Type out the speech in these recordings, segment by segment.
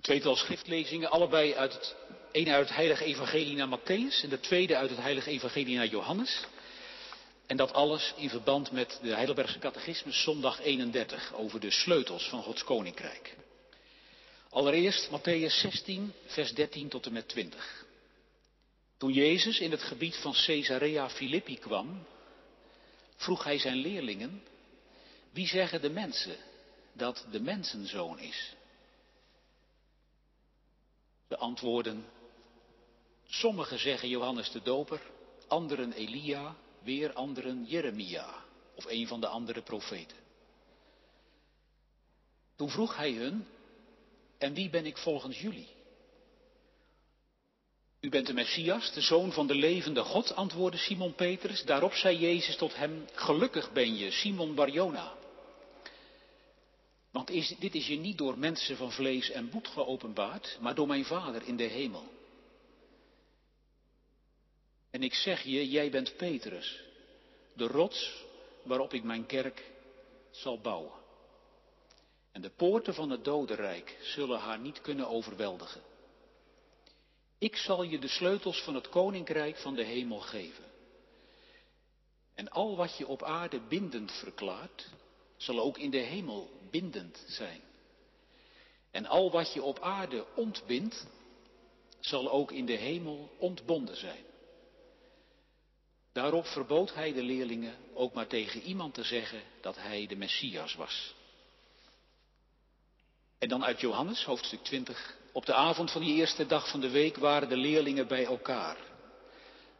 Een tweetal schriftlezingen, allebei uit het ene uit het Heilige Evangelie naar Matthäus en de tweede uit het Heilige Evangelie naar Johannes. En dat alles in verband met de Heidelbergse Catechismus zondag 31 over de sleutels van Gods Koninkrijk. Allereerst Matthäus 16, vers 13 tot en met 20. Toen Jezus in het gebied van Caesarea Philippi kwam, vroeg hij zijn leerlingen, wie zeggen de mensen dat de mensenzoon is? De antwoorden, sommigen zeggen Johannes de Doper, anderen Elia, weer anderen Jeremia of een van de andere profeten. Toen vroeg hij hun, en wie ben ik volgens jullie? U bent de Messias, de zoon van de levende God, antwoordde Simon Petrus. Daarop zei Jezus tot hem, gelukkig ben je, Simon Barjona. Want is, dit is je niet door mensen van vlees en bloed geopenbaard, maar door mijn Vader in de hemel. En ik zeg je, jij bent Petrus, de rots waarop ik mijn kerk zal bouwen. En de poorten van het dodenrijk zullen haar niet kunnen overweldigen. Ik zal je de sleutels van het koninkrijk van de hemel geven. En al wat je op aarde bindend verklaart, zal ook in de hemel bindend zijn. En al wat je op aarde ontbindt, zal ook in de hemel ontbonden zijn. Daarop verbood hij de leerlingen ook maar tegen iemand te zeggen dat hij de Messias was. En dan uit Johannes, hoofdstuk 20. Op de avond van die eerste dag van de week waren de leerlingen bij elkaar.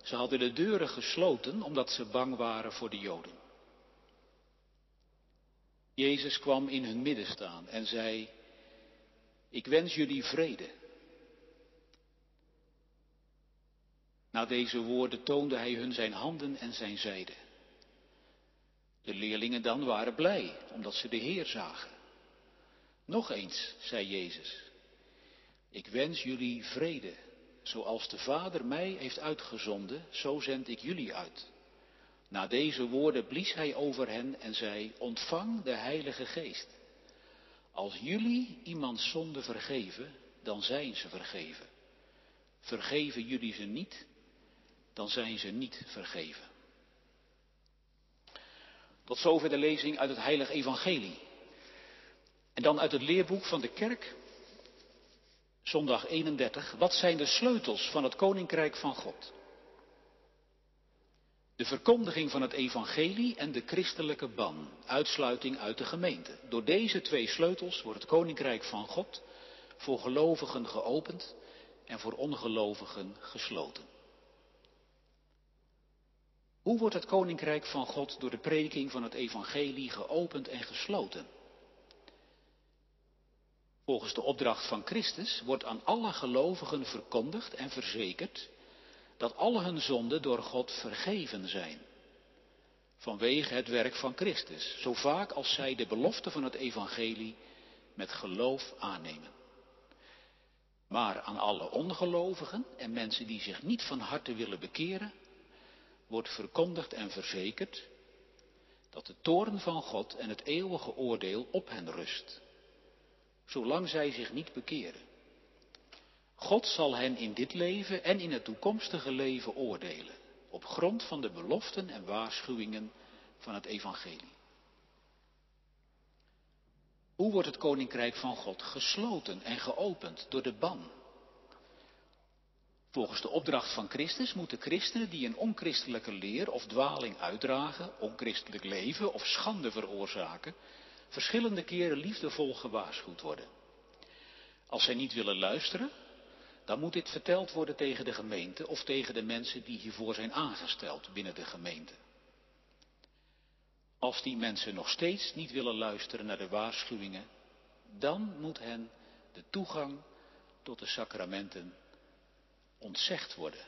Ze hadden de deuren gesloten omdat ze bang waren voor de Joden. Jezus kwam in hun midden staan en zei, ik wens jullie vrede. Na deze woorden toonde hij hun zijn handen en zijn zijde. De leerlingen dan waren blij, omdat ze de Heer zagen. Nog eens, zei Jezus, ik wens jullie vrede. Zoals de Vader mij heeft uitgezonden, zo zend ik jullie uit. Na deze woorden blies hij over hen en zei, ontvang de Heilige Geest. Als jullie iemand zonde vergeven, dan zijn ze vergeven. Vergeven jullie ze niet, dan zijn ze niet vergeven. Tot zover de lezing uit het Heilige Evangelie. En dan uit het leerboek van de kerk, zondag 31. Wat zijn de sleutels van het Koninkrijk van God? De verkondiging van het evangelie en de christelijke ban, uitsluiting uit de gemeente. Door deze twee sleutels wordt het koninkrijk van God voor gelovigen geopend en voor ongelovigen gesloten. Hoe wordt het koninkrijk van God door de prediking van het evangelie geopend en gesloten? Volgens de opdracht van Christus wordt aan alle gelovigen verkondigd en verzekerd dat alle hun zonden door God vergeven zijn. Vanwege het werk van Christus, zo vaak als zij de belofte van het evangelie met geloof aannemen. Maar aan alle ongelovigen en mensen die zich niet van harte willen bekeren, wordt verkondigd en verzekerd dat de toorn van God en het eeuwige oordeel op hen rust, zolang zij zich niet bekeren. God zal hen in dit leven en in het toekomstige leven oordelen, op grond van de beloften en waarschuwingen van het Evangelie. Hoe wordt het koninkrijk van God gesloten en geopend door de ban? Volgens de opdracht van Christus moeten christenen die een onchristelijke leer of dwaling uitdragen, onchristelijk leven of schande veroorzaken, verschillende keren liefdevol gewaarschuwd worden. Als zij niet willen luisteren, dan moet dit verteld worden tegen de gemeente of tegen de mensen die hiervoor zijn aangesteld binnen de gemeente. Als die mensen nog steeds niet willen luisteren naar de waarschuwingen, dan moet hen de toegang tot de sacramenten ontzegd worden.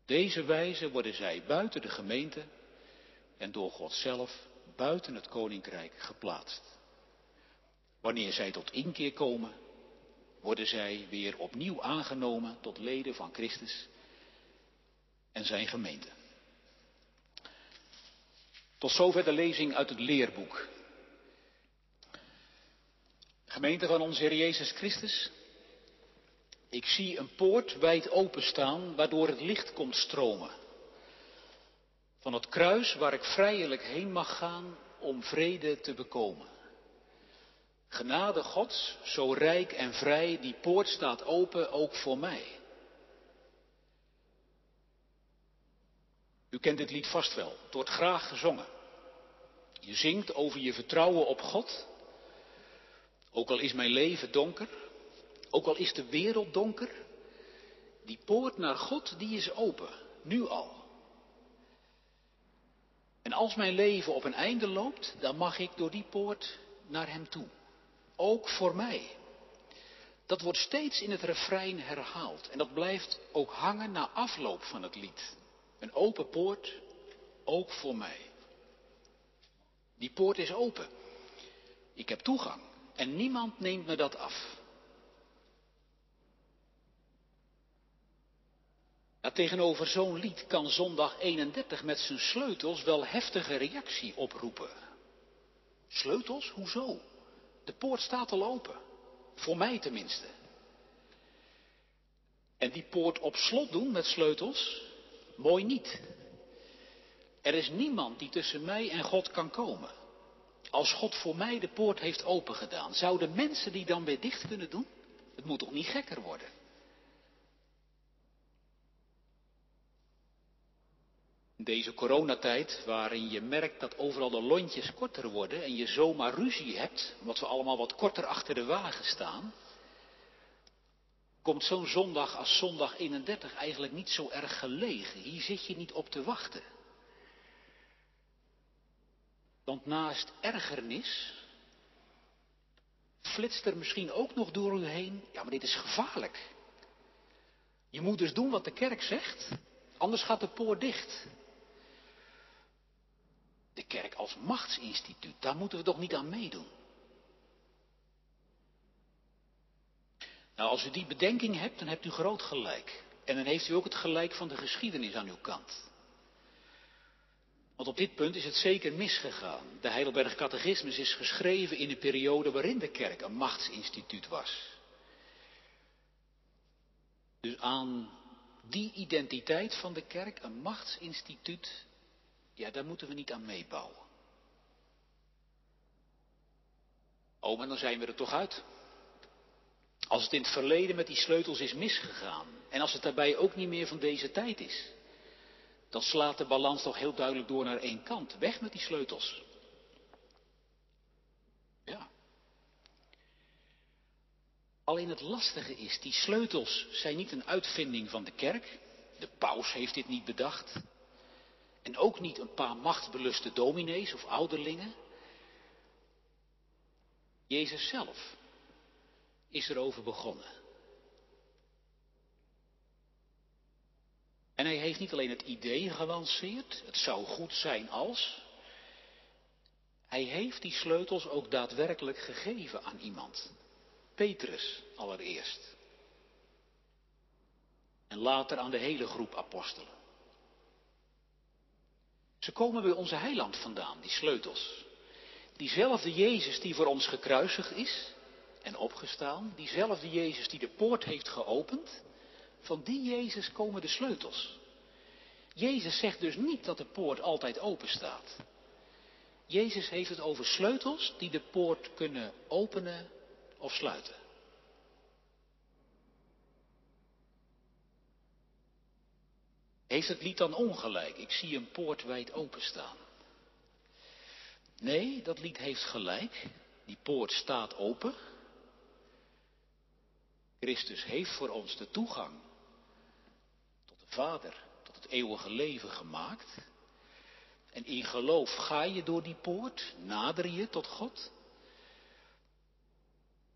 Op deze wijze worden zij buiten de gemeente en door God zelf buiten het koninkrijk geplaatst. Wanneer zij tot inkeer komen, worden zij weer opnieuw aangenomen tot leden van Christus en zijn gemeente. Tot zover de lezing uit het leerboek. Gemeente van onze Heer Jezus Christus, ik zie een poort wijd openstaan waardoor het licht komt stromen. Van het kruis waar ik vrijelijk heen mag gaan om vrede te bekomen. Genade Gods, zo rijk en vrij, die poort staat open ook voor mij. U kent dit lied vast wel, het wordt graag gezongen. Je zingt over je vertrouwen op God. Ook al is mijn leven donker, ook al is de wereld donker, die poort naar God, die is open, nu al. En als mijn leven op een einde loopt, dan mag ik door die poort naar Hem toe. Ook voor mij. Dat wordt steeds in het refrein herhaald. En dat blijft ook hangen na afloop van het lied. Een open poort, ook voor mij. Die poort is open. Ik heb toegang. En niemand neemt me dat af. tegenover zo'n lied kan zondag 31 met zijn sleutels wel heftige reactie oproepen. Sleutels? Hoezo? De poort staat al open. Voor mij tenminste. En die poort op slot doen met sleutels? Mooi niet. Er is niemand die tussen mij en God kan komen. Als God voor mij de poort heeft opengedaan, zouden mensen die dan weer dicht kunnen doen? Het moet toch niet gekker worden? Deze coronatijd, waarin je merkt dat overal de lontjes korter worden en je zomaar ruzie hebt, omdat we allemaal wat korter achter de wagen staan, komt zo'n zondag als zondag 31 eigenlijk niet zo erg gelegen. Hier zit je niet op te wachten. Want naast ergernis flitst er misschien ook nog door u heen, ja maar dit is gevaarlijk. Je moet dus doen wat de kerk zegt, anders gaat de poort dicht. De kerk als machtsinstituut, daar moeten we toch niet aan meedoen. Nou, als u die bedenking hebt, dan hebt u groot gelijk. En dan heeft u ook het gelijk van de geschiedenis aan uw kant. Want op dit punt is het zeker misgegaan. De Heidelberg Catechismus is geschreven in de periode waarin de kerk een machtsinstituut was. Dus aan die identiteit van de kerk, een machtsinstituut, ja, daar moeten we niet aan meebouwen. Oh, maar dan zijn we er toch uit. Als het in het verleden met die sleutels is misgegaan en als het daarbij ook niet meer van deze tijd is, dan slaat de balans toch heel duidelijk door naar één kant. Weg met die sleutels. Ja. Alleen het lastige is, die sleutels zijn niet een uitvinding van de kerk. De paus heeft dit niet bedacht. En ook niet een paar machtsbeluste dominees of ouderlingen. Jezus zelf is erover begonnen. En hij heeft niet alleen het idee gelanceerd, het zou goed zijn als. Hij heeft die sleutels ook daadwerkelijk gegeven aan iemand. Petrus allereerst. En later aan de hele groep apostelen. Ze komen bij onze heiland vandaan, die sleutels. Diezelfde Jezus die voor ons gekruisigd is en opgestaan, diezelfde Jezus die de poort heeft geopend, van die Jezus komen de sleutels. Jezus zegt dus niet dat de poort altijd open staat. Jezus heeft het over sleutels die de poort kunnen openen of sluiten. Heeft het lied dan ongelijk? Ik zie een poort wijd openstaan. Nee, dat lied heeft gelijk. Die poort staat open. Christus heeft voor ons de toegang tot de Vader, tot het eeuwige leven gemaakt. En in geloof ga je door die poort, nader je tot God.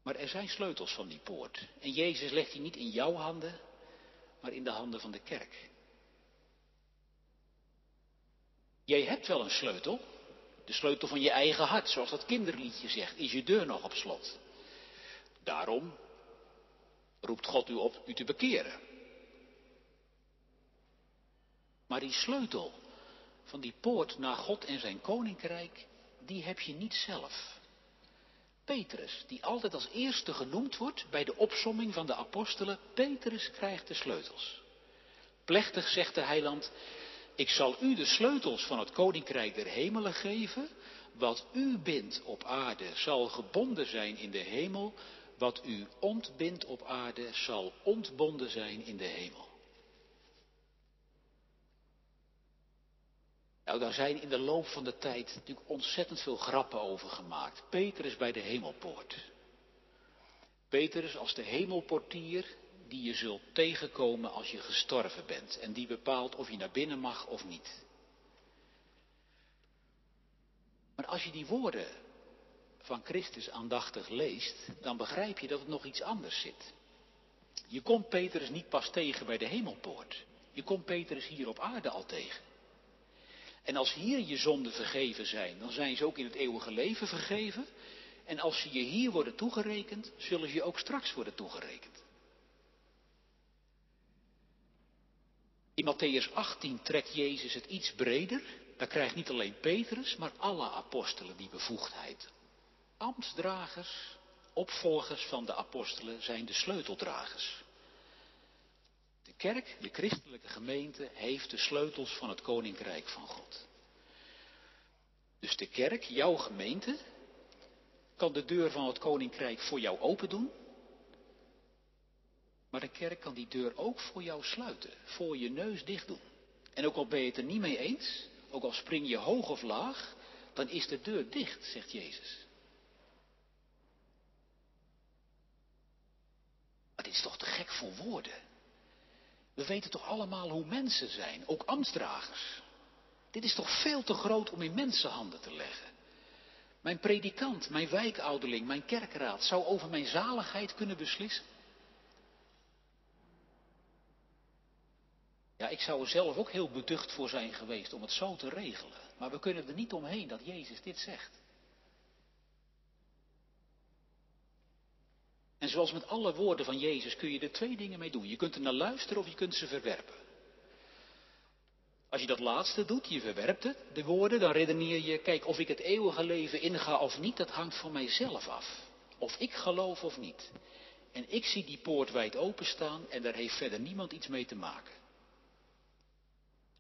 Maar er zijn sleutels van die poort. En Jezus legt die niet in jouw handen, maar in de handen van de kerk. Jij hebt wel een sleutel. De sleutel van je eigen hart, zoals dat kinderliedje zegt, is je deur nog op slot. Daarom roept God u op u te bekeren. Maar die sleutel van die poort naar God en zijn koninkrijk, die heb je niet zelf. Petrus, die altijd als eerste genoemd wordt bij de opsomming van de apostelen, Petrus krijgt de sleutels. Plechtig zegt de heiland, ik zal u de sleutels van het koninkrijk der hemelen geven. Wat u bindt op aarde zal gebonden zijn in de hemel. Wat u ontbindt op aarde zal ontbonden zijn in de hemel. Nou, daar zijn in de loop van de tijd natuurlijk ontzettend veel grappen over gemaakt. Petrus bij de hemelpoort. Petrus als de hemelportier die je zult tegenkomen als je gestorven bent en die bepaalt of je naar binnen mag of niet. Maar als je die woorden van Christus aandachtig leest, dan begrijp je dat het nog iets anders zit. Je komt Petrus niet pas tegen bij de hemelpoort. Je komt Petrus hier op aarde al tegen. En als hier je zonden vergeven zijn, dan zijn ze ook in het eeuwige leven vergeven. En als ze je hier worden toegerekend, zullen ze je ook straks worden toegerekend. In Matthäus 18 trekt Jezus het iets breder. Daar krijgt niet alleen Petrus, maar alle apostelen die bevoegdheid. Ambtsdragers, opvolgers van de apostelen zijn de sleuteldragers. De kerk, de christelijke gemeente, heeft de sleutels van het koninkrijk van God. Dus de kerk, jouw gemeente, kan de deur van het koninkrijk voor jou open doen. Maar de kerk kan die deur ook voor jou sluiten, voor je neus dicht doen. En ook al ben je het er niet mee eens, ook al spring je hoog of laag, dan is de deur dicht, zegt Jezus. Maar dit is toch te gek voor woorden. We weten toch allemaal hoe mensen zijn, ook ambtsdragers. Dit is toch veel te groot om in mensenhanden te leggen. Mijn predikant, mijn wijkouderling, mijn kerkraad zou over mijn zaligheid kunnen beslissen. Ja, ik zou er zelf ook heel beducht voor zijn geweest om het zo te regelen. Maar we kunnen er niet omheen dat Jezus dit zegt. En zoals met alle woorden van Jezus kun je er twee dingen mee doen. Je kunt er naar luisteren of je kunt ze verwerpen. Als je dat laatste doet, je verwerpt het, de woorden, dan redeneer je, kijk, of ik het eeuwige leven inga of niet, dat hangt van mijzelf af. Of ik geloof of niet. En ik zie die poort wijd openstaan en daar heeft verder niemand iets mee te maken.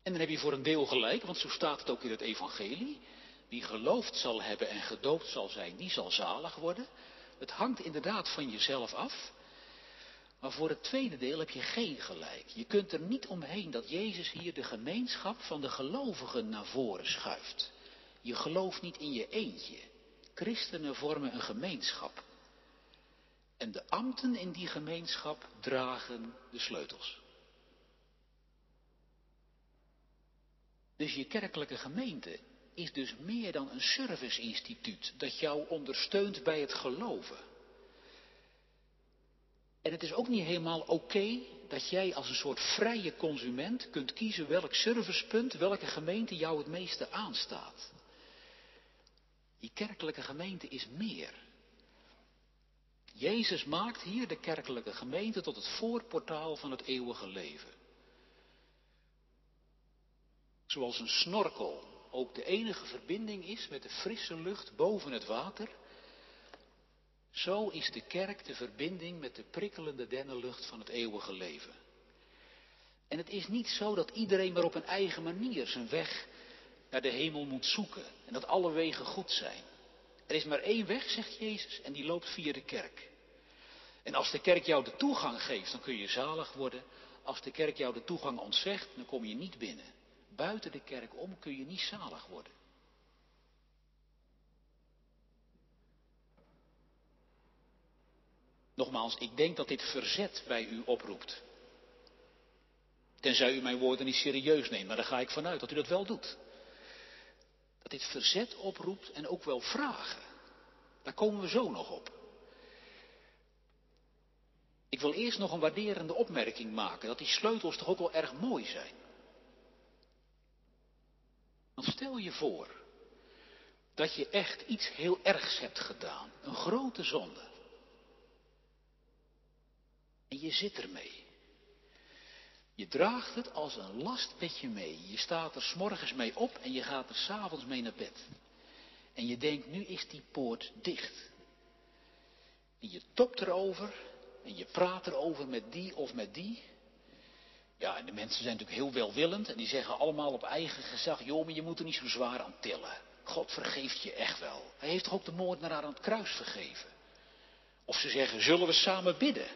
En dan heb je voor een deel gelijk, want zo staat het ook in het evangelie. Wie geloofd zal hebben en gedoopt zal zijn, die zal zalig worden. Het hangt inderdaad van jezelf af. Maar voor het tweede deel heb je geen gelijk. Je kunt er niet omheen dat Jezus hier de gemeenschap van de gelovigen naar voren schuift. Je gelooft niet in je eentje. Christenen vormen een gemeenschap. En de ambten in die gemeenschap dragen de sleutels. Dus je kerkelijke gemeente is dus meer dan een serviceinstituut dat jou ondersteunt bij het geloven. En het is ook niet helemaal oké dat jij als een soort vrije consument kunt kiezen welk servicepunt, welke gemeente jou het meeste aanstaat. Die kerkelijke gemeente is meer. Jezus maakt hier de kerkelijke gemeente tot het voorportaal van het eeuwige leven. Zoals een snorkel ook de enige verbinding is met de frisse lucht boven het water, zo is de kerk de verbinding met de prikkelende dennenlucht van het eeuwige leven. En het is niet zo dat iedereen maar op een eigen manier zijn weg naar de hemel moet zoeken en dat alle wegen goed zijn. Er is maar één weg, zegt Jezus, en die loopt via de kerk. En als de kerk jou de toegang geeft, dan kun je zalig worden. Als de kerk jou de toegang ontzegt, dan kom je niet binnen. Buiten de kerk om kun je niet zalig worden. Nogmaals, ik denk dat dit verzet bij u oproept. Tenzij u mijn woorden niet serieus neemt, maar daar ga ik vanuit dat u dat wel doet. Dat dit verzet oproept en ook wel vragen. Daar komen we zo nog op. Ik wil eerst nog een waarderende opmerking maken, dat die sleutels toch ook wel erg mooi zijn. Stel je voor dat je echt iets heel ergs hebt gedaan, een grote zonde. En je zit ermee. Je draagt het als een last met je mee. Je staat er s'morgens mee op en je gaat er s'avonds mee naar bed. En je denkt, nu is die poort dicht. En je topt erover en je praat erover met die of met die. Ja, en de mensen zijn natuurlijk heel welwillend en die zeggen allemaal op eigen gezag, joh, maar je moet er niet zo zwaar aan tillen. God vergeeft je echt wel. Hij heeft toch ook de moordenaar aan het kruis vergeven. Of ze zeggen, zullen we samen bidden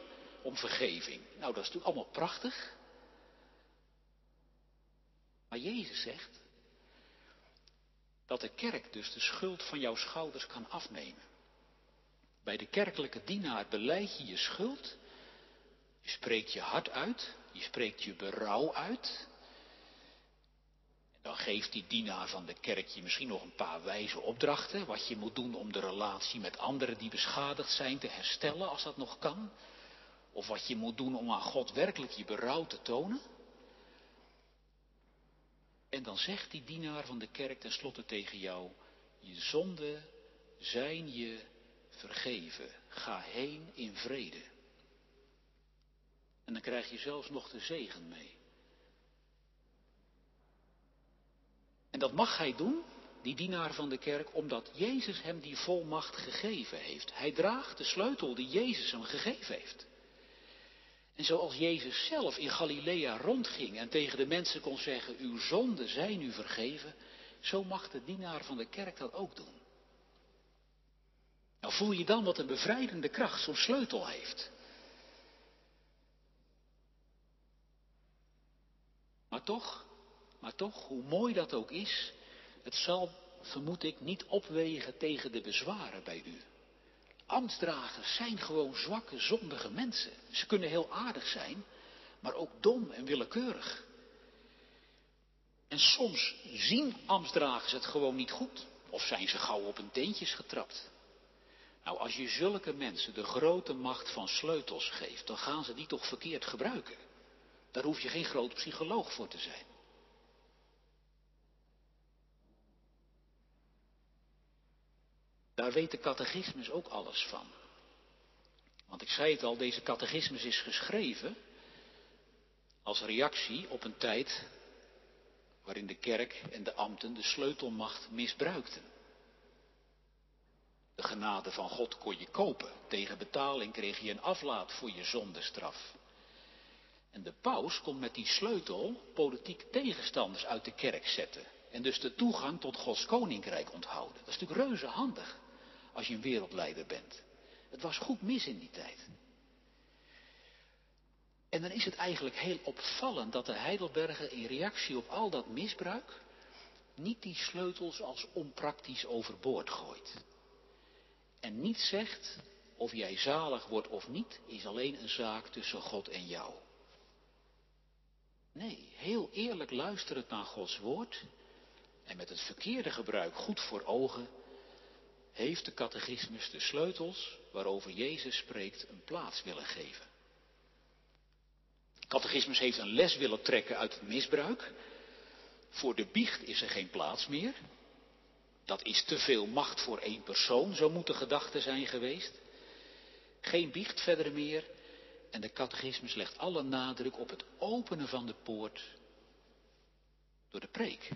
om vergeving? Nou, dat is natuurlijk allemaal prachtig. Maar Jezus zegt dat de kerk dus de schuld van jouw schouders kan afnemen. Bij de kerkelijke dienaar beleid je je schuld, je spreekt je hart uit, je spreekt je berouw uit. En dan geeft die dienaar van de kerk je misschien nog een paar wijze opdrachten, wat je moet doen om de relatie met anderen die beschadigd zijn te herstellen, als dat nog kan. Of wat je moet doen om aan God werkelijk je berouw te tonen. En dan zegt die dienaar van de kerk tenslotte tegen jou, je zonden zijn je vergeven. Ga heen in vrede. En dan krijg je zelfs nog de zegen mee. En dat mag hij doen, die dienaar van de kerk, omdat Jezus hem die volmacht gegeven heeft. Hij draagt de sleutel die Jezus hem gegeven heeft. En zoals Jezus zelf in Galilea rondging en tegen de mensen kon zeggen, uw zonden zijn u vergeven, zo mag de dienaar van de kerk dat ook doen. Nou voel je dan wat een bevrijdende kracht zo'n sleutel heeft. Maar toch, maar toch, hoe mooi dat ook is, het zal, vermoed ik, niet opwegen tegen de bezwaren bij u. Ambtsdragers zijn gewoon zwakke, zondige mensen. Ze kunnen heel aardig zijn, maar ook dom en willekeurig. En soms zien ambtsdragers het gewoon niet goed, of zijn ze gauw op hun teentjes getrapt. Nou, als je zulke mensen de grote macht van sleutels geeft, dan gaan ze die toch verkeerd gebruiken. Daar hoef je geen groot psycholoog voor te zijn. Daar weet de catechismus ook alles van. Want ik zei het al, deze catechismus is geschreven als reactie op een tijd waarin de kerk en de ambten de sleutelmacht misbruikten. De genade van God kon je kopen. Tegen betaling kreeg je een aflaat voor je zondestraf. De paus kon met die sleutel politiek tegenstanders uit de kerk zetten. En dus de toegang tot Gods koninkrijk onthouden. Dat is natuurlijk reuze handig als je een wereldleider bent. Het was goed mis in die tijd. En dan is het eigenlijk heel opvallend dat de Heidelberger in reactie op al dat misbruik niet die sleutels als onpraktisch overboord gooit. En niet zegt of jij zalig wordt of niet, is alleen een zaak tussen God en jou. Nee, heel eerlijk luisterend naar Gods woord en met het verkeerde gebruik goed voor ogen, heeft de catechismus de sleutels waarover Jezus spreekt een plaats willen geven. Catechismus heeft een les willen trekken uit het misbruik. Voor de biecht is er geen plaats meer. Dat is te veel macht voor één persoon, zo moet de gedachte zijn geweest. Geen biecht verder meer. En de catechismus legt alle nadruk op het openen van de poort door de preek.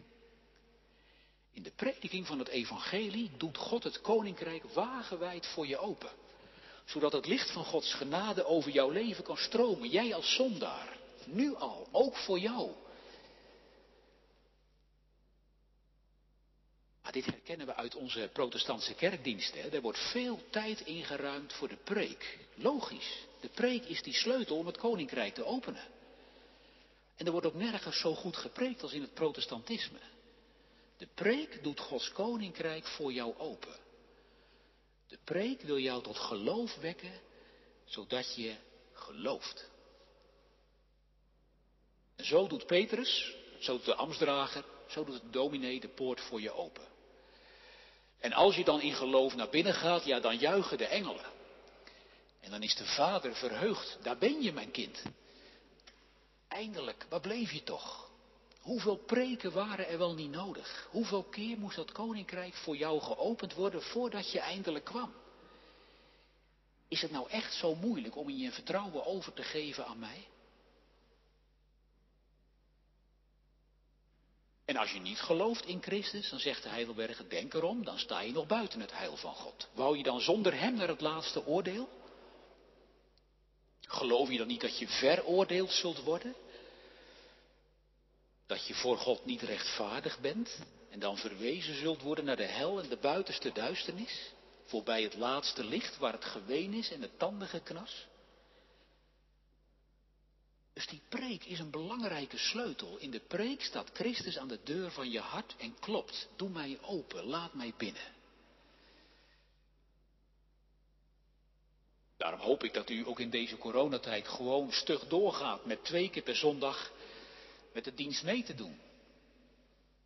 In de prediking van het evangelie doet God het koninkrijk wagenwijd voor je open. Zodat het licht van Gods genade over jouw leven kan stromen. Jij als zondaar. Nu al, ook voor jou. Dit herkennen we uit onze protestantse kerkdiensten. Er wordt veel tijd ingeruimd voor de preek. Logisch. De preek is die sleutel om het koninkrijk te openen. En er wordt ook nergens zo goed gepreekt als in het protestantisme. De preek doet Gods koninkrijk voor jou open. De preek wil jou tot geloof wekken, zodat je gelooft. En zo doet Petrus, zo doet de ambtsdrager, zo doet de dominee de poort voor je open. En als je dan in geloof naar binnen gaat, ja, dan juichen de engelen. En dan is de vader verheugd. Daar ben je, mijn kind. Eindelijk, waar bleef je toch? Hoeveel preken waren er wel niet nodig? Hoeveel keer moest dat koninkrijk voor jou geopend worden voordat je eindelijk kwam? Is het nou echt zo moeilijk om je vertrouwen over te geven aan mij? En als je niet gelooft in Christus, dan zegt de Heidelberger, denk erom, dan sta je nog buiten het heil van God. Wou je dan zonder hem naar het laatste oordeel? geloof je dan niet dat je veroordeeld zult worden? Dat je voor God niet rechtvaardig bent en dan verwezen zult worden naar de hel en de buitenste duisternis? Voorbij het laatste licht waar het geween is en het tandengeknas? Dus die preek is een belangrijke sleutel. In de preek staat Christus aan de deur van je hart en klopt. Doe mij open, laat mij binnen. Daarom hoop ik dat u ook in deze coronatijd gewoon stug doorgaat met twee keer per zondag met de dienst mee te doen.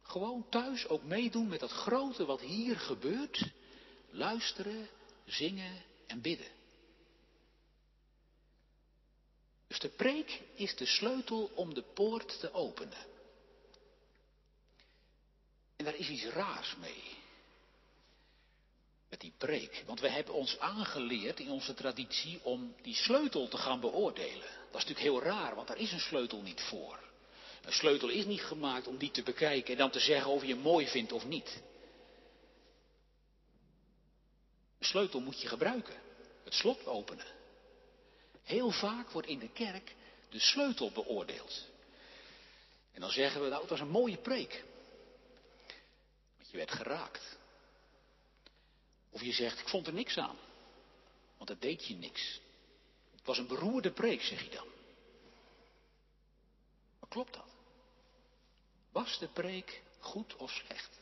Gewoon thuis ook meedoen met dat grote wat hier gebeurt. Luisteren, zingen en bidden. Dus de preek is de sleutel om de poort te openen. En daar is iets raars mee. Met die preek. Want we hebben ons aangeleerd in onze traditie om die sleutel te gaan beoordelen. Dat is natuurlijk heel raar, want daar is een sleutel niet voor. Een sleutel is niet gemaakt om die te bekijken en dan te zeggen of je hem mooi vindt of niet. Een sleutel moet je gebruiken. Het slot openen. Heel vaak wordt in de kerk de sleutel beoordeeld. En dan zeggen we, nou, het was een mooie preek. Want je werd geraakt. Of je zegt, ik vond er niks aan. Want dat deed je niks. Het was een beroerde preek, zeg je dan. Maar klopt dat? Was de preek goed of slecht?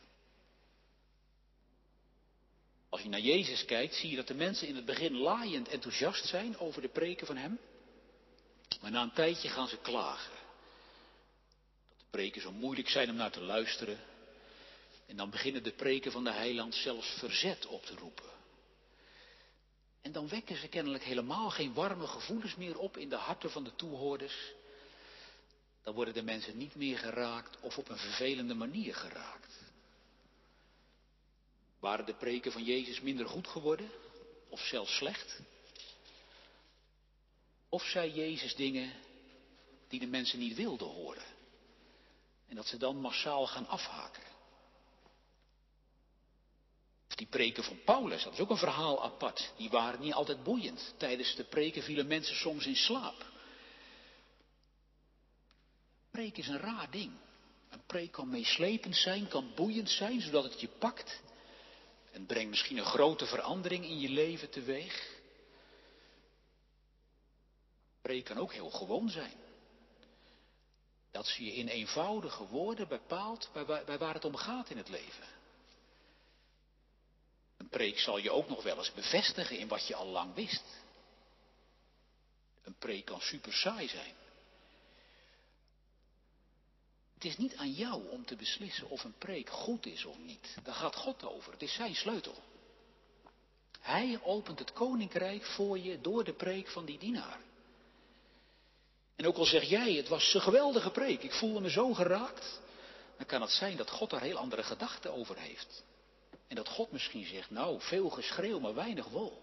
Als je naar Jezus kijkt, zie je dat de mensen in het begin laaiend enthousiast zijn over de preken van Hem. Maar na een tijdje gaan ze klagen. Dat de preken zo moeilijk zijn om naar te luisteren. En dan beginnen de preken van de heiland zelfs verzet op te roepen. En dan wekken ze kennelijk helemaal geen warme gevoelens meer op in de harten van de toehoorders. Dan worden de mensen niet meer geraakt of op een vervelende manier geraakt. Waren de preken van Jezus minder goed geworden? Of zelfs slecht? Of zei Jezus dingen die de mensen niet wilden horen? En dat ze dan massaal gaan afhaken? Of die preken van Paulus, dat is ook een verhaal apart. Die waren niet altijd boeiend. Tijdens de preken vielen mensen soms in slaap. Preek is een raar ding. Een preek kan meeslepend zijn, kan boeiend zijn, zodat het je pakt. En brengt misschien een grote verandering in je leven teweeg. Preek kan ook heel gewoon zijn. Dat ze je in eenvoudige woorden bepaalt bij, bij waar het om gaat in het leven. Een preek zal je ook nog wel eens bevestigen in wat je al lang wist. Een preek kan super saai zijn. Het is niet aan jou om te beslissen of een preek goed is of niet. Daar gaat God over. Het is zijn sleutel. Hij opent het koninkrijk voor je door de preek van die dienaar. En ook al zeg jij, het was een geweldige preek, ik voelde me zo geraakt, dan kan het zijn dat God daar heel andere gedachten over heeft. En dat God misschien zegt, nou, veel geschreeuw, maar weinig wol.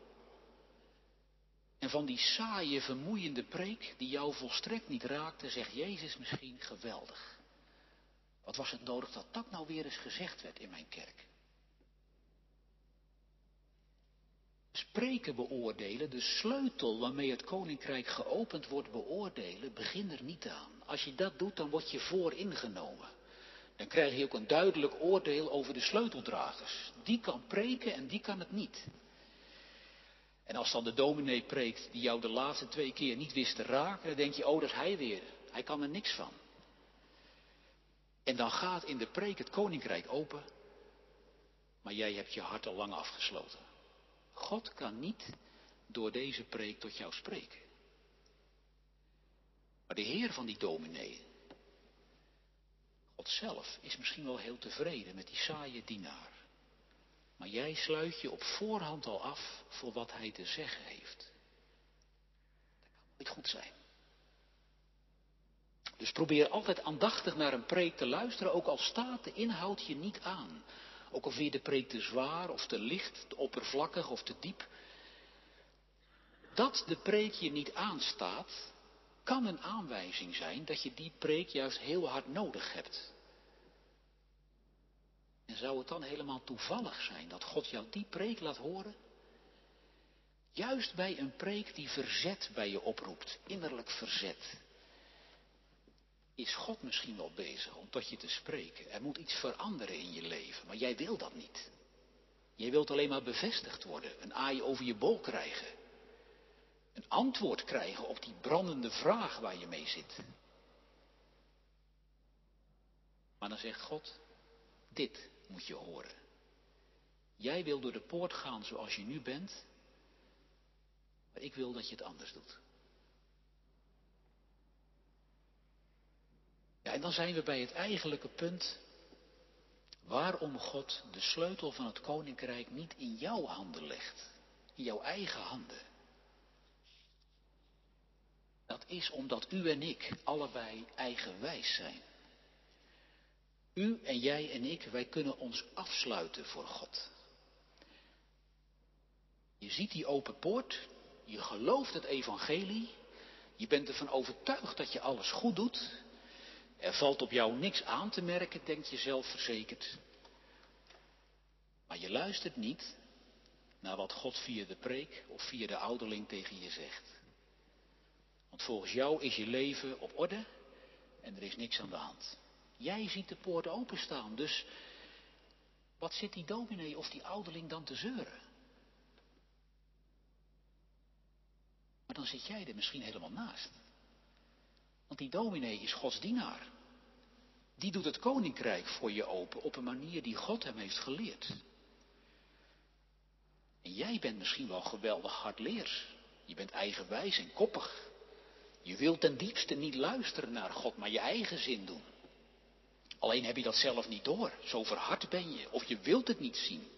En van die saaie, vermoeiende preek, die jou volstrekt niet raakte, zegt Jezus misschien geweldig. Wat was het nodig dat dat nou weer eens gezegd werd in mijn kerk? Spreken beoordelen, de sleutel waarmee het koninkrijk geopend wordt beoordelen, begin er niet aan. Als je dat doet, dan word je vooringenomen. Dan krijg je ook een duidelijk oordeel over de sleuteldragers. Die kan preken en die kan het niet. En als dan de dominee preekt die jou de laatste twee keer niet wist te raken, dan denk je, oh dat is hij weer. Hij kan er niks van. En dan gaat in de preek het koninkrijk open, maar jij hebt je hart al lang afgesloten. God kan niet door deze preek tot jou spreken. Maar de Heer van die dominee, God zelf, is misschien wel heel tevreden met die saaie dienaar. Maar jij sluit je op voorhand al af voor wat hij te zeggen heeft. Dat kan niet goed zijn. Dus probeer altijd aandachtig naar een preek te luisteren, ook al staat de inhoud je niet aan. Ook al vind je de preek te zwaar of te licht, te oppervlakkig of te diep. Dat de preek je niet aanstaat, kan een aanwijzing zijn dat je die preek juist heel hard nodig hebt. En zou het dan helemaal toevallig zijn dat God jou die preek laat horen? Juist bij een preek die verzet bij je oproept, innerlijk verzet, is God misschien wel bezig om tot je te spreken. Er moet iets veranderen in je leven, maar jij wil dat niet. Jij wilt alleen maar bevestigd worden, een aai over je bol krijgen. Een antwoord krijgen op die brandende vraag waar je mee zit. Maar dan zegt God, dit moet je horen. Jij wil door de poort gaan zoals je nu bent, maar ik wil dat je het anders doet. Ja, en dan zijn we bij het eigenlijke punt waarom God de sleutel van het koninkrijk niet in jouw handen legt, in jouw eigen handen. Dat is omdat u en ik allebei eigenwijs zijn. U en jij en ik, wij kunnen ons afsluiten voor God. Je ziet die open poort, je gelooft het evangelie, je bent ervan overtuigd dat je alles goed doet. Er valt op jou niks aan te merken, denkt je zelfverzekerd. Maar je luistert niet naar wat God via de preek of via de ouderling tegen je zegt. Want volgens jou is je leven op orde en er is niks aan de hand. Jij ziet de poort openstaan, dus wat zit die dominee of die ouderling dan te zeuren? Maar dan zit jij er misschien helemaal naast. Want die dominee is Gods dienaar. Die doet het koninkrijk voor je open op een manier die God hem heeft geleerd. En jij bent misschien wel geweldig hardleers. Je bent eigenwijs en koppig. Je wilt ten diepste niet luisteren naar God, maar je eigen zin doen. Alleen heb je dat zelf niet door. Zo verhard ben je, of je wilt het niet zien.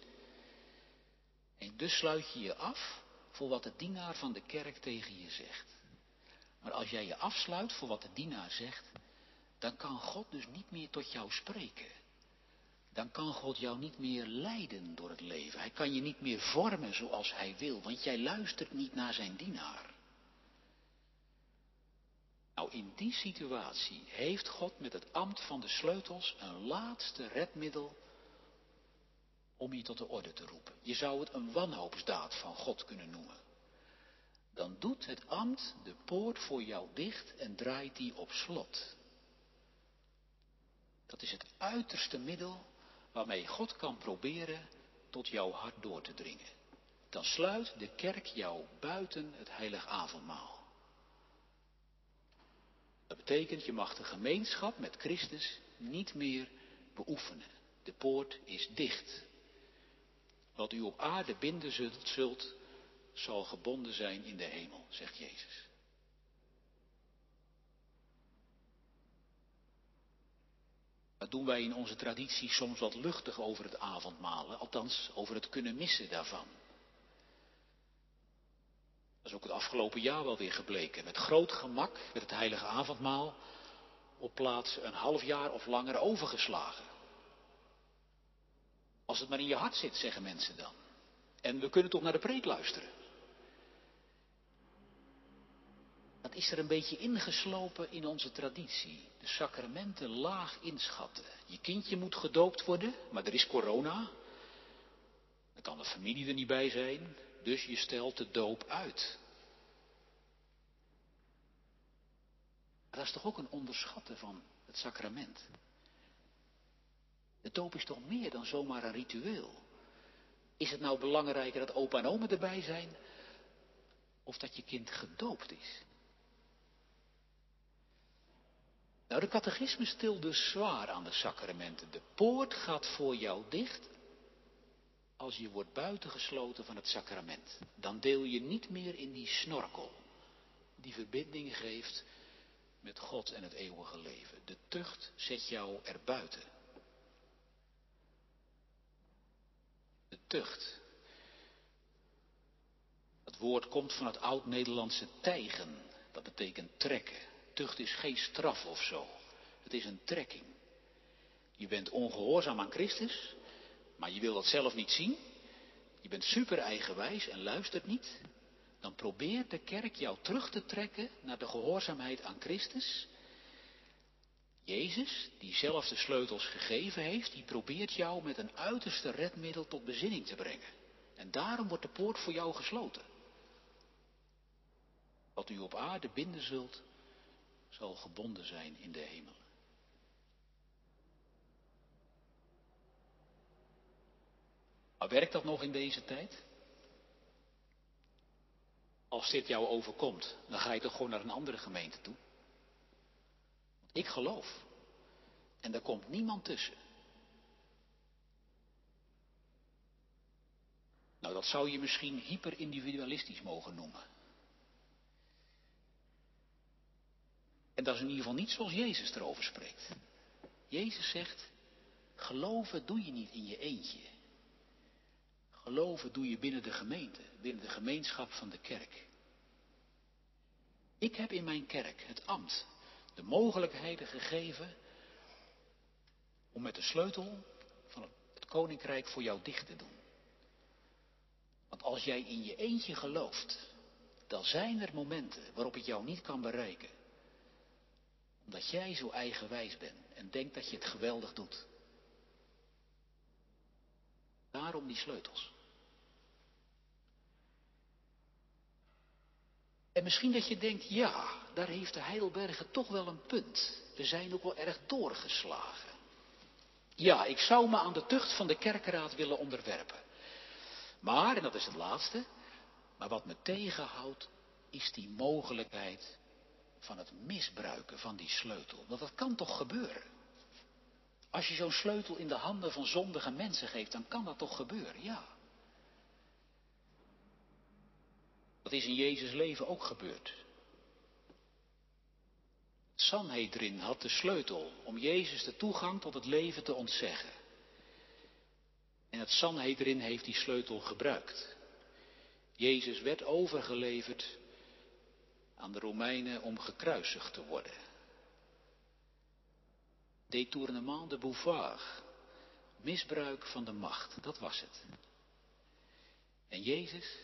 En dus sluit je je af voor wat de dienaar van de kerk tegen je zegt. Maar als jij je afsluit voor wat de dienaar zegt, dan kan God dus niet meer tot jou spreken. Dan kan God jou niet meer leiden door het leven. Hij kan je niet meer vormen zoals hij wil, want jij luistert niet naar zijn dienaar. Nou, in die situatie heeft God met het ambt van de sleutels een laatste redmiddel om je tot de orde te roepen. Je zou het een wanhoopsdaad van God kunnen noemen. Dan doet het ambt de poort voor jou dicht en draait die op slot. Dat is het uiterste middel waarmee God kan proberen tot jouw hart door te dringen. Dan sluit de kerk jou buiten het heilig avondmaal. Dat betekent, je mag de gemeenschap met Christus niet meer beoefenen. De poort is dicht. Wat u op aarde binden zult, zal gebonden zijn in de hemel, zegt Jezus. Dat doen wij in onze traditie soms wat luchtig over het avondmalen, althans over het kunnen missen daarvan. Dat is ook het afgelopen jaar wel weer gebleken. Met groot gemak werd het heilige avondmaal op plaats een half jaar of langer overgeslagen. Als het maar in je hart zit, zeggen mensen dan. En we kunnen toch naar de preek luisteren. Dat is er een beetje ingeslopen in onze traditie. De sacramenten laag inschatten. Je kindje moet gedoopt worden, maar er is corona. Dan kan de familie er niet bij zijn, dus je stelt de doop uit. Maar dat is toch ook een onderschatten van het sacrament. De doop is toch meer dan zomaar een ritueel. Is het nou belangrijker dat opa en oma erbij zijn? Of dat je kind gedoopt is? Nou, de catechisme stilt dus zwaar aan de sacramenten. De poort gaat voor jou dicht als je wordt buitengesloten van het sacrament. Dan deel je niet meer in die snorkel die verbinding geeft met God en het eeuwige leven. De tucht zet jou erbuiten. De tucht. Het woord komt van het oud-Nederlandse tijgen. Dat betekent trekken. Tucht is geen straf of zo. Het is een trekking. Je bent ongehoorzaam aan Christus, maar je wil dat zelf niet zien. Je bent super eigenwijs en luistert niet. Dan probeert de kerk jou terug te trekken naar de gehoorzaamheid aan Christus. Jezus, die zelf de sleutels gegeven heeft, die probeert jou met een uiterste redmiddel tot bezinning te brengen. En daarom wordt de poort voor jou gesloten. Wat u op aarde binden zult, zal gebonden zijn in de hemel. Maar werkt dat nog in deze tijd? Als dit jou overkomt, dan ga je toch gewoon naar een andere gemeente toe. Ik geloof. En daar komt niemand tussen. Nou, dat zou je misschien hyperindividualistisch mogen noemen. En dat is in ieder geval niet zoals Jezus erover spreekt. Jezus zegt, geloven doe je niet in je eentje. Geloven doe je binnen de gemeente, binnen de gemeenschap van de kerk. Ik heb in mijn kerk het ambt, de mogelijkheden gegeven om met de sleutel van het koninkrijk voor jou dicht te doen. Want als jij in je eentje gelooft, dan zijn er momenten waarop ik jou niet kan bereiken. Omdat jij zo eigenwijs bent en denkt dat je het geweldig doet. Daarom die sleutels. En misschien dat je denkt, ja, daar heeft de Heidelberger toch wel een punt. We zijn ook wel erg doorgeslagen. Ja, ik zou me aan de tucht van de kerkenraad willen onderwerpen. Maar, en dat is het laatste, maar wat me tegenhoudt, is die mogelijkheid van het misbruiken van die sleutel. Want dat kan toch gebeuren? Als je zo'n sleutel in de handen van zondige mensen geeft, dan kan dat toch gebeuren, ja. Dat is in Jezus leven ook gebeurd. Sanhedrin had de sleutel om Jezus de toegang tot het leven te ontzeggen. En het Sanhedrin heeft die sleutel gebruikt. Jezus werd overgeleverd aan de Romeinen om gekruisigd te worden. Détournement de bouvard, misbruik van de macht, dat was het. En Jezus,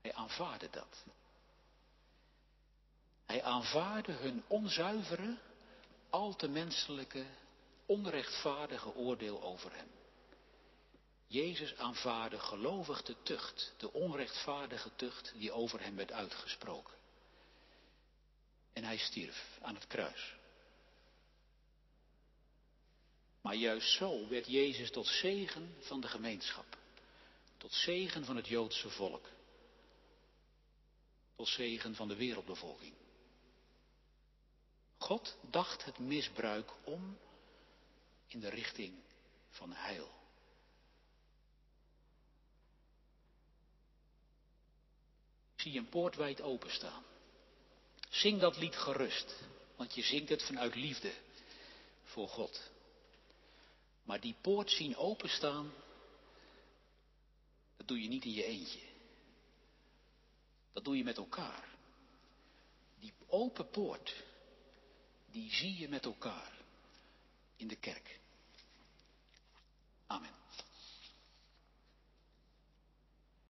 hij aanvaarde dat. Hij aanvaarde hun onzuivere, al te menselijke, onrechtvaardige oordeel over hem. Jezus aanvaarde gelovig de tucht, de onrechtvaardige tucht die over hem werd uitgesproken. En hij stierf aan het kruis. Maar juist zo werd Jezus tot zegen van de gemeenschap, tot zegen van het Joodse volk, tot zegen van de wereldbevolking. God dacht het misbruik om in de richting van heil. Zie een poort wijd openstaan. Zing dat lied gerust, want je zingt het vanuit liefde voor God. Maar die poort zien openstaan, dat doe je niet in je eentje. Dat doe je met elkaar. Die open poort, die zie je met elkaar in de kerk.